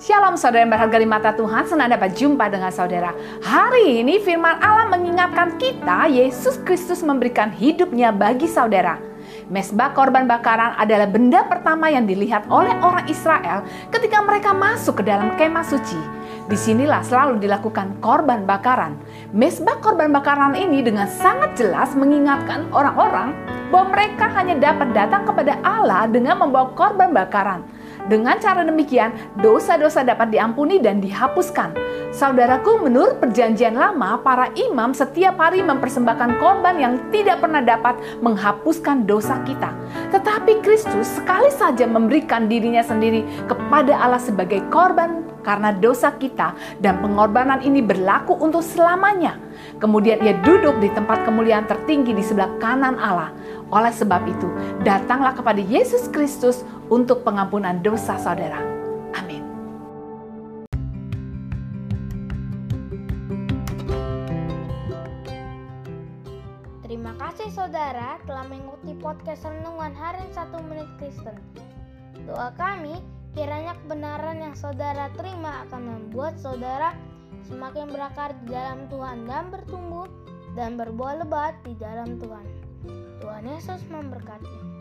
Shalom saudara yang berharga di mata Tuhan, senang dapat jumpa dengan saudara. Hari ini firman Allah mengingatkan kita, Yesus Kristus memberikan hidupnya bagi saudara. Mesbah korban bakaran adalah benda pertama yang dilihat oleh orang Israel ketika mereka masuk ke dalam kemah suci. Di sinilah selalu dilakukan korban bakaran. Mesbah korban bakaran ini dengan sangat jelas mengingatkan orang-orang bahwa mereka hanya dapat datang kepada Allah dengan membawa korban bakaran. Dengan cara demikian, dosa-dosa dapat diampuni dan dihapuskan. Saudaraku, menurut Perjanjian Lama, para imam setiap hari mempersembahkan korban yang tidak pernah dapat menghapuskan dosa kita. Tetapi Kristus sekali saja memberikan dirinya sendiri kepada Allah sebagai korban karena dosa kita, dan pengorbanan ini berlaku untuk selamanya. Kemudian ia duduk di tempat kemuliaan tertinggi di sebelah kanan Allah. Oleh sebab itu, datanglah kepada Yesus Kristus untuk pengampunan dosa saudara. Amin. Terima kasih saudara telah mengikuti podcast Renungan Harian 1 Menit Kristen. Doa kami, kiranya kebenaran yang saudara terima akan membuat saudara semakin berakar di dalam Tuhan dan bertumbuh dan berbuah lebat di dalam Tuhan. Tuhan Yesus memberkati.